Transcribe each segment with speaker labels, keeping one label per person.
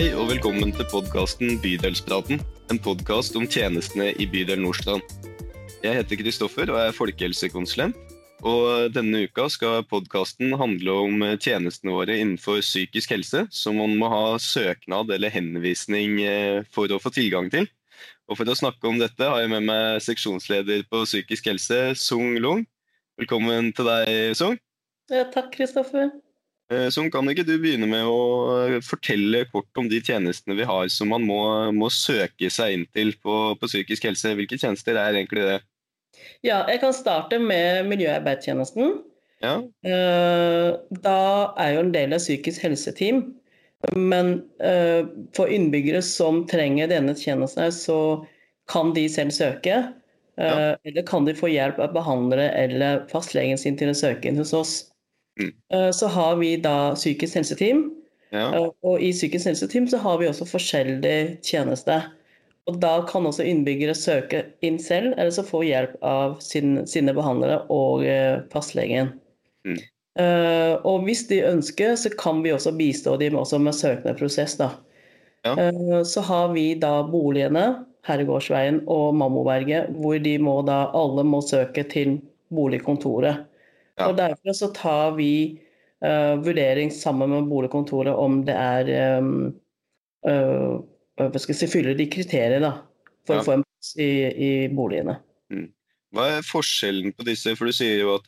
Speaker 1: Hei og velkommen til podkasten Bydelspraten, en podkast om tjenestene i bydel Nordstrand. Jeg heter Kristoffer og er folkehelsekonsulent. Og denne uka skal podkasten handle om tjenestene våre innenfor psykisk helse, som man må ha søknad eller henvisning eh, for å få tilgang til. Og For å snakke om dette har jeg med meg seksjonsleder på psykisk helse, Sung Lung. Velkommen til deg, Sung.
Speaker 2: Ja, takk, Kristoffer.
Speaker 1: Eh, Sung, kan ikke du begynne med å fortelle kort om de tjenestene vi har som man må, må søke seg inn til på, på psykisk helse? Hvilke tjenester er egentlig det?
Speaker 2: Ja, jeg kan starte med miljøarbeidstjenesten.
Speaker 1: Ja.
Speaker 2: Eh, Da er jo en del av psykisk helseteam. Men eh, for innbyggere som trenger denne tjenesten, så kan de selv søke. Eh,
Speaker 1: Ja.
Speaker 2: Eller kan de få hjelp av behandlere eller fastlegen sin til å søke inn hos oss.
Speaker 1: Mm.
Speaker 2: Eh, Så har vi da psykisk helseteam.
Speaker 1: ja.
Speaker 2: Eh, Og i psykisk helseteam så har vi også forskjellige tjenester. Og da kan også innbyggere søke inn selv, eller så få hjelp av sin, sine behandlere og eh, fastlegen.
Speaker 1: Mm.
Speaker 2: Uh, og hvis de ønsker, så kan vi også bistå dem også med søknadsprosess. Da.
Speaker 1: Ja.
Speaker 2: Uh, så har vi da boligene, Herregårdsveien og Mammoberget, hvor de må da alle må søke til boligkontoret.
Speaker 1: Ja.
Speaker 2: Og derfor så tar vi uh, vurdering sammen med boligkontoret om det er um, uh, hva skal jeg si, fyller de kriterier da, for
Speaker 1: Ja.
Speaker 2: å få en plass i, i boligene.
Speaker 1: Hva er forskjellen på disse? For Du sier jo at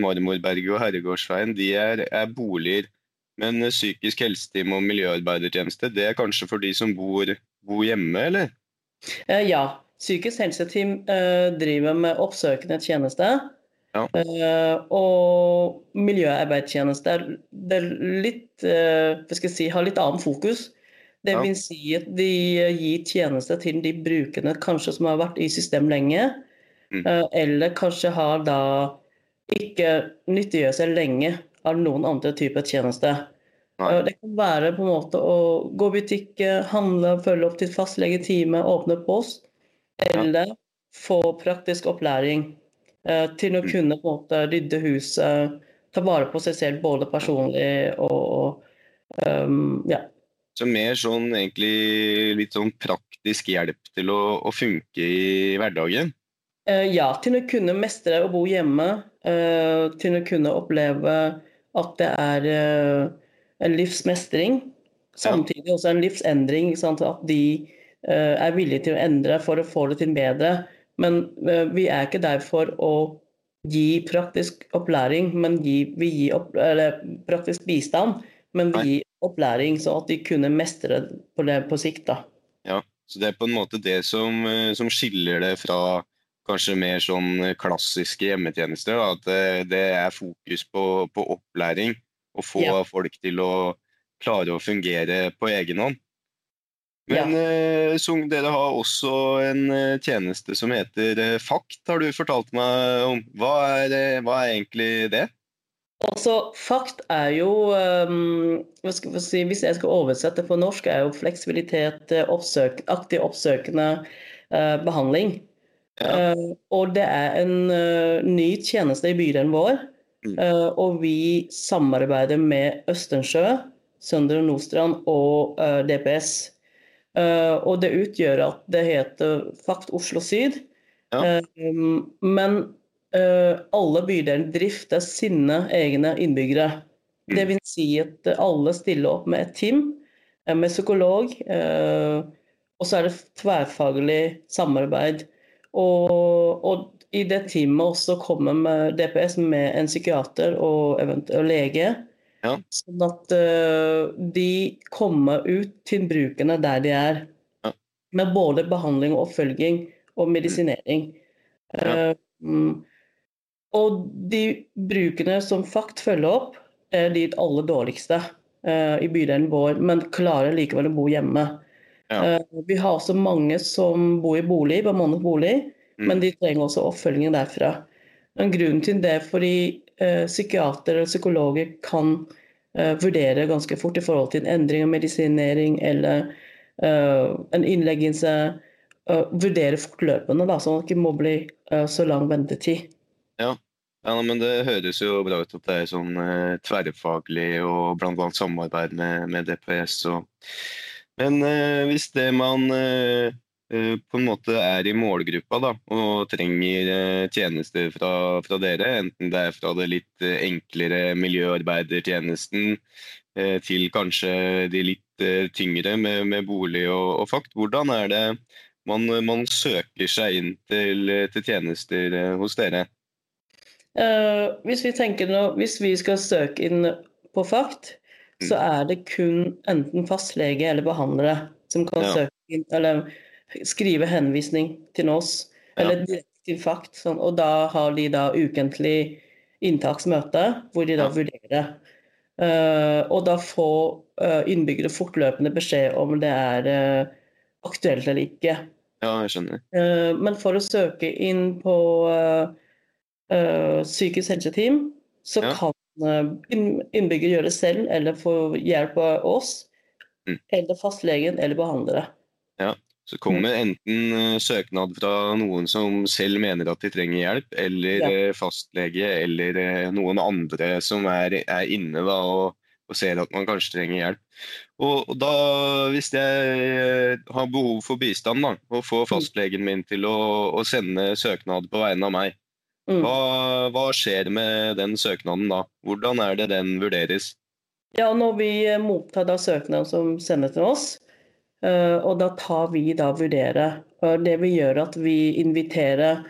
Speaker 1: Marmorberget og Herregårdsveien de er, er boliger. Men psykisk helseteam og miljøarbeidertjeneste det er kanskje for de som bor, bor hjemme, eller?
Speaker 2: Ja, psykisk helseteam eh, driver med oppsøkende tjeneste.
Speaker 1: Ja.
Speaker 2: Uh, og miljøarbeidstjeneste er, det er litt, uh, hva skal jeg si, har litt annet fokus. Det
Speaker 1: Ja.
Speaker 2: vil si at de eh, gir tjeneste til de brukerne kanskje som har vært i system lenge,
Speaker 1: Mm.
Speaker 2: uh, eller kanskje har da ikke nyttiggjør seg lenge av noen andre typer tjenester.
Speaker 1: Nei.
Speaker 2: Eh, Det kan være på en måte å gå i butikk, handle, følge opp til fastlegetime, åpne post, eller få praktisk opplæring til å
Speaker 1: Mm.
Speaker 2: kunne på en måte rydde huset, ta vare på seg selv både personlig og um, ja.
Speaker 1: Så mer sånn egentlig litt sånn praktisk hjelp til å, å funke i hverdagen?
Speaker 2: Eh, ja, til å kunne mestre å bo hjemme, eh, til å kunne oppleve at det er eh, en livsmestring. Samtidig også en livsendring. At de eh, er villige til å endre for å få det til bedre. Men eh, vi er ikke der for å gi praktisk opplæring, men gi, vi gir opp, eller, praktisk bistand. Men vi gir opplæring, så at de kunne mestre på det på sikt. da.
Speaker 1: Ja, så det er på en måte det som, eh, som skiller det fra kanskje mer sånn klassiske hjemmetjenester. Da, at det, det er fokus på, på opplæring, og få
Speaker 2: Ja.
Speaker 1: folk til å klare å fungere på egen hånd. Men ja. Sung, dere har også en eh, tjeneste som heter eh, FACT, har du fortalt meg om. Hva er, eh, hva er egentlig det?
Speaker 2: Også fakt er jo um, skal Hvis jeg skal oversette på norsk, er jo fleksibilitet, eh, oppsøk, aktiv oppsøkende eh, behandling.
Speaker 1: Ja.
Speaker 2: Eh, og det er en eh, ny tjeneste i bydelen vår.
Speaker 1: Mm.
Speaker 2: Eh, og vi samarbeider med Østensjø, Søndre Nordstrand og eh, DPS. Eh, og det utgjør at det heter Fakt Oslo Syd.
Speaker 1: Ja.
Speaker 2: Eh, men eh, alle bydeler drifter sine egne innbyggere. Det vil si at alle stiller opp med et team, med psykolog. og så er det tverrfaglig samarbeid. Og, og i det teamet også kommer med DPS med en psykiater og eventuelt lege.
Speaker 1: Ja.
Speaker 2: Sånn at uh, de kommer ut til brukerne der de er.
Speaker 1: Ja.
Speaker 2: Med både behandling og oppfølging og medisinering.
Speaker 1: Ja.
Speaker 2: Uh, og de brukerne som fakt følger opp, er de aller dårligste uh, i bydelen vår, men klarer likevel å bo hjemme. Vi har også mange som bor i bolig, bemannet bolig,
Speaker 1: Mm.
Speaker 2: men de trenger også oppfølging derfra. Men grunnen til det er fordi psykiatere og psykologer kan eh, vurdere ganske fort i forhold til en endring av medisinering eller eh, en innleggelse. eh, vurdere fortløpende, da, sånn at det ikke må bli eh, så lang ventetid.
Speaker 1: Ja, ja. men Det høres jo bra ut at det er sånn eh, tverrfaglig og bl.a. samarbeid med, med DPS. og Men eh, hvis det man eh, eh, på en måte er i målgruppa da, og trenger eh, tjenester fra, fra dere, enten det er fra det litt eh, enklere miljøarbeidertjenesten eh, til kanskje de litt eh, tyngre med, med bolig og, og fakt, hvordan er det man, man søker seg inn til, til tjenester eh, hos dere?
Speaker 2: Uh, hvis vi tenker nå, hvis vi skal søke inn på FACT, så
Speaker 1: Mm.
Speaker 2: er det kun enten fastlege eller behandlere som kan
Speaker 1: Ja.
Speaker 2: søke inn, eller skrive henvisning til oss, eller ja. til fakt. Sånn, og da har de da ukentlig inntaksmøte, hvor de da
Speaker 1: Ja.
Speaker 2: vurderer. Uh, og da får uh, innbyggere fortløpende beskjed om det er uh, aktuelt eller ikke.
Speaker 1: Ja, jeg skjønner.
Speaker 2: Men for å søke inn på psykisk helseteam, så
Speaker 1: Ja.
Speaker 2: kan eh, inn- innbygger gjøre det selv eller få hjelp av oss.
Speaker 1: Mm.
Speaker 2: Eller fastlegen eller behandlere.
Speaker 1: Så kommer enten eh, søknad fra noen som selv mener at de trenger hjelp, eller
Speaker 2: Ja.
Speaker 1: eh, fastlege, eller eh, noen andre som er, er inne da, og, og ser at man kanskje trenger hjelp. Og, og da, hvis jeg har behov for bistand, da, og får fastlegen min til å, å sende søknad på vegne av meg,
Speaker 2: Mm.
Speaker 1: hva, hva skjer med den søknaden da? Hvordan er det den vurderes?
Speaker 2: Ja, når vi mottar da søknaden som sendes til oss, og da tar vi da vurdere. Det vi gjør at vi inviterer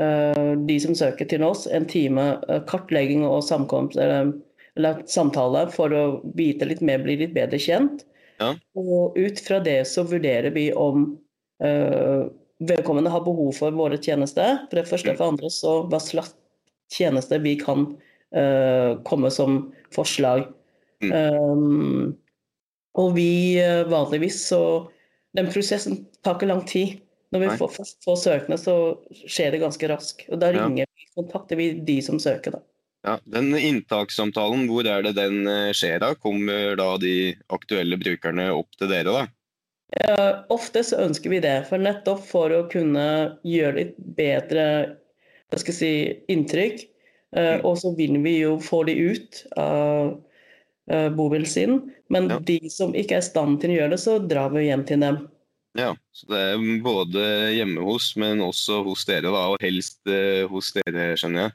Speaker 2: eh, de som søker til oss, en time eh, kartlegging og samkomst, eller, eller samtale for å vite litt mer, bli litt bedre kjent.
Speaker 1: Ja.
Speaker 2: Og ut fra det så vurderer vi om uh, vedkommende har behov for våre tjenester. For det første. For andre så hva slags tjenester vi kan uh, komme som forslag. Um, og vi eh, vanligvis så Den prosessen tar ikke lang tid. Når vi
Speaker 1: Nei.
Speaker 2: får, først får søkende, så skjer det ganske raskt. Og da
Speaker 1: Ja.
Speaker 2: ringer vi, kontakter vi de som søker. Da.
Speaker 1: Ja, den inntakssamtalen, hvor er det den eh, skjer da? Kommer da de aktuelle brukerne opp til dere da?
Speaker 2: Ja, ofte så ønsker vi det, for nettopp for å kunne gjøre litt bedre hva skal jeg si, inntrykk. Eh,
Speaker 1: Mm.
Speaker 2: og så vil vi jo få de ut av uh, bobil sin. Men
Speaker 1: Ja.
Speaker 2: de som ikke er i stand til å gjøre det, så drar vi hjem til dem.
Speaker 1: Ja, så det er både hjemme hos, men også hos dere da, og helst uh, hos dere, skjønner jeg.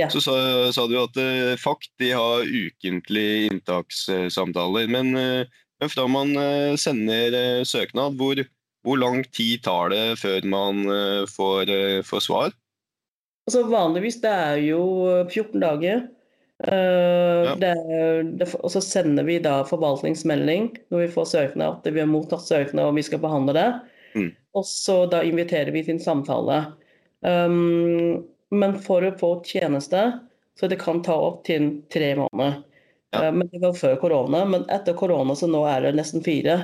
Speaker 2: Ja.
Speaker 1: Så sa, sa du at uh, FACT de har ukentlig inntakssamtaler, men, uh, men fra man eh, sender eh, søknad, hvor, hvor lang tid tar det før man eh, får, eh, får svar?
Speaker 2: Altså vanligvis det er jo 14 dager. Eh,
Speaker 1: Ja.
Speaker 2: det, det, og så sender vi da forvaltningsmelding når vi får søknad, at vi har mottatt søknad og vi skal behandle det.
Speaker 1: Mm.
Speaker 2: Og så da inviterer vi til en samtale. Um, men for å få tjeneste, så det kan ta opp til tre måneder.
Speaker 1: Ja.
Speaker 2: Uh, men det var før korona, men etter korona så nå er det nesten fire.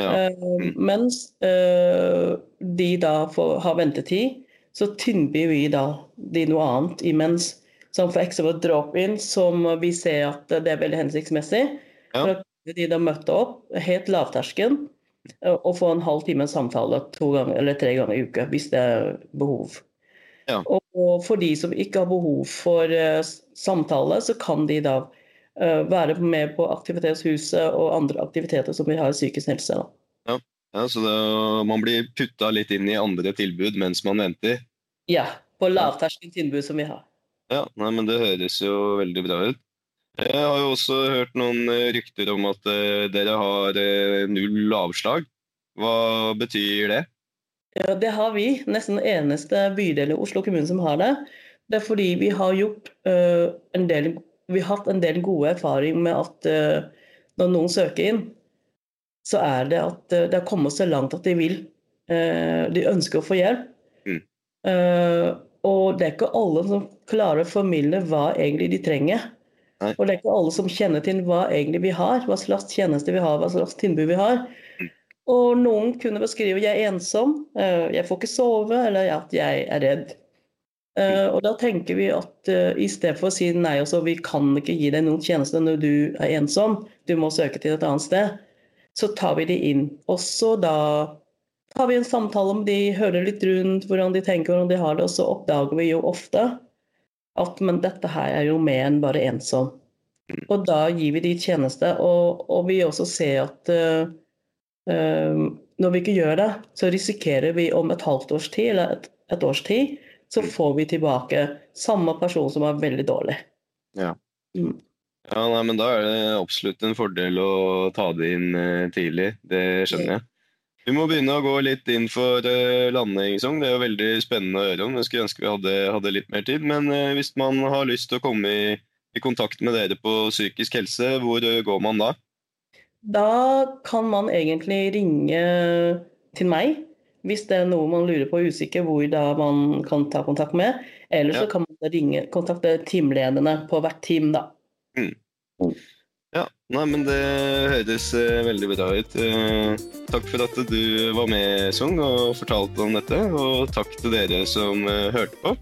Speaker 1: Ja.
Speaker 2: Uh, Mens uh, de da får, har ventetid, så tilbyr vi da de noe annet imens. Som for eksempel drop-in, som vi ser at det er veldig hensiktsmessig.
Speaker 1: Ja.
Speaker 2: For at de da møtte opp, helt lavtersken, og få en halv time samtale to ganger eller tre ganger i uka hvis det er behov.
Speaker 1: Ja.
Speaker 2: Og, for de som ikke har behov for eh, samtale, så kan de da eh, være med på Aktivitetshuset og andre aktiviteter som vi har i psykisk helse. Da.
Speaker 1: Ja, så det, man blir putta litt inn i andre tilbud mens man venter?
Speaker 2: Ja, på lavterskeltilbud som vi har.
Speaker 1: Ja, nei, men det høres jo veldig bra ut. Jeg har jo også hørt noen eh, rykter om at eh, dere har eh, null avslag. Hva betyr det?
Speaker 2: Ja, det har vi. Nesten den eneste bydel i Oslo kommune som har det. Det er fordi vi har gjort uh, en del Vi har hatt en del gode erfaringer med at uh, når noen søker inn, så er det at uh, det har kommet så langt at de vil. de ønsker å få hjelp.
Speaker 1: Mm.
Speaker 2: Og det er ikke alle som klarer å formidle hva egentlig de trenger.
Speaker 1: Nei.
Speaker 2: Og det er ikke alle som kjenner til hva egentlig vi har, hva slags tjenester vi har, hva slags tilbud vi har.
Speaker 1: Mm.
Speaker 2: Og noen kunne beskrive jeg er ensom, eh, jeg får ikke sove, eller at jeg er redd. Eh, og da tenker vi at uh, i stedet for å si nei, altså, vi kan ikke gi deg noen tjenester når du er ensom, du må søke til et annet sted, så tar vi de inn. Og så da har vi en samtale om de, hører litt rundt hvordan de tenker, hvordan de har det, og så oppdager vi jo ofte at men dette her er jo mer enn bare ensom. Og da gir vi de tjeneste. og, og vi også ser at uh, uh, når vi ikke gjør det, så risikerer vi om et halvt års tid eller et, et års tid, så får vi tilbake samme person som er veldig dårlig.
Speaker 1: Ja.
Speaker 2: Mm.
Speaker 1: Ja, nei, men Da er det absolutt en fordel å ta det inn eh, tidlig. Det skjønner jeg. Vi må begynne å gå litt inn for uh, landing, Song. Det er jo veldig spennende å høre om. Jeg skulle ønske vi hadde, hadde litt mer tid. Men uh, hvis man har lyst til å komme i, i kontakt med dere på psykisk helse, hvor uh, går man da?
Speaker 2: Da kan man egentlig ringe til meg hvis det er noe man lurer på og usikker hvor da man kan ta kontakt med. Eller så
Speaker 1: Ja.
Speaker 2: kan man ringe, kontakte teamlederne på hvert team, da.
Speaker 1: Ja, nei, men Det høres eh, veldig bra ut. Eh, takk for at du var med, Sung, og fortalte om dette. Og takk til dere som eh, hørte på.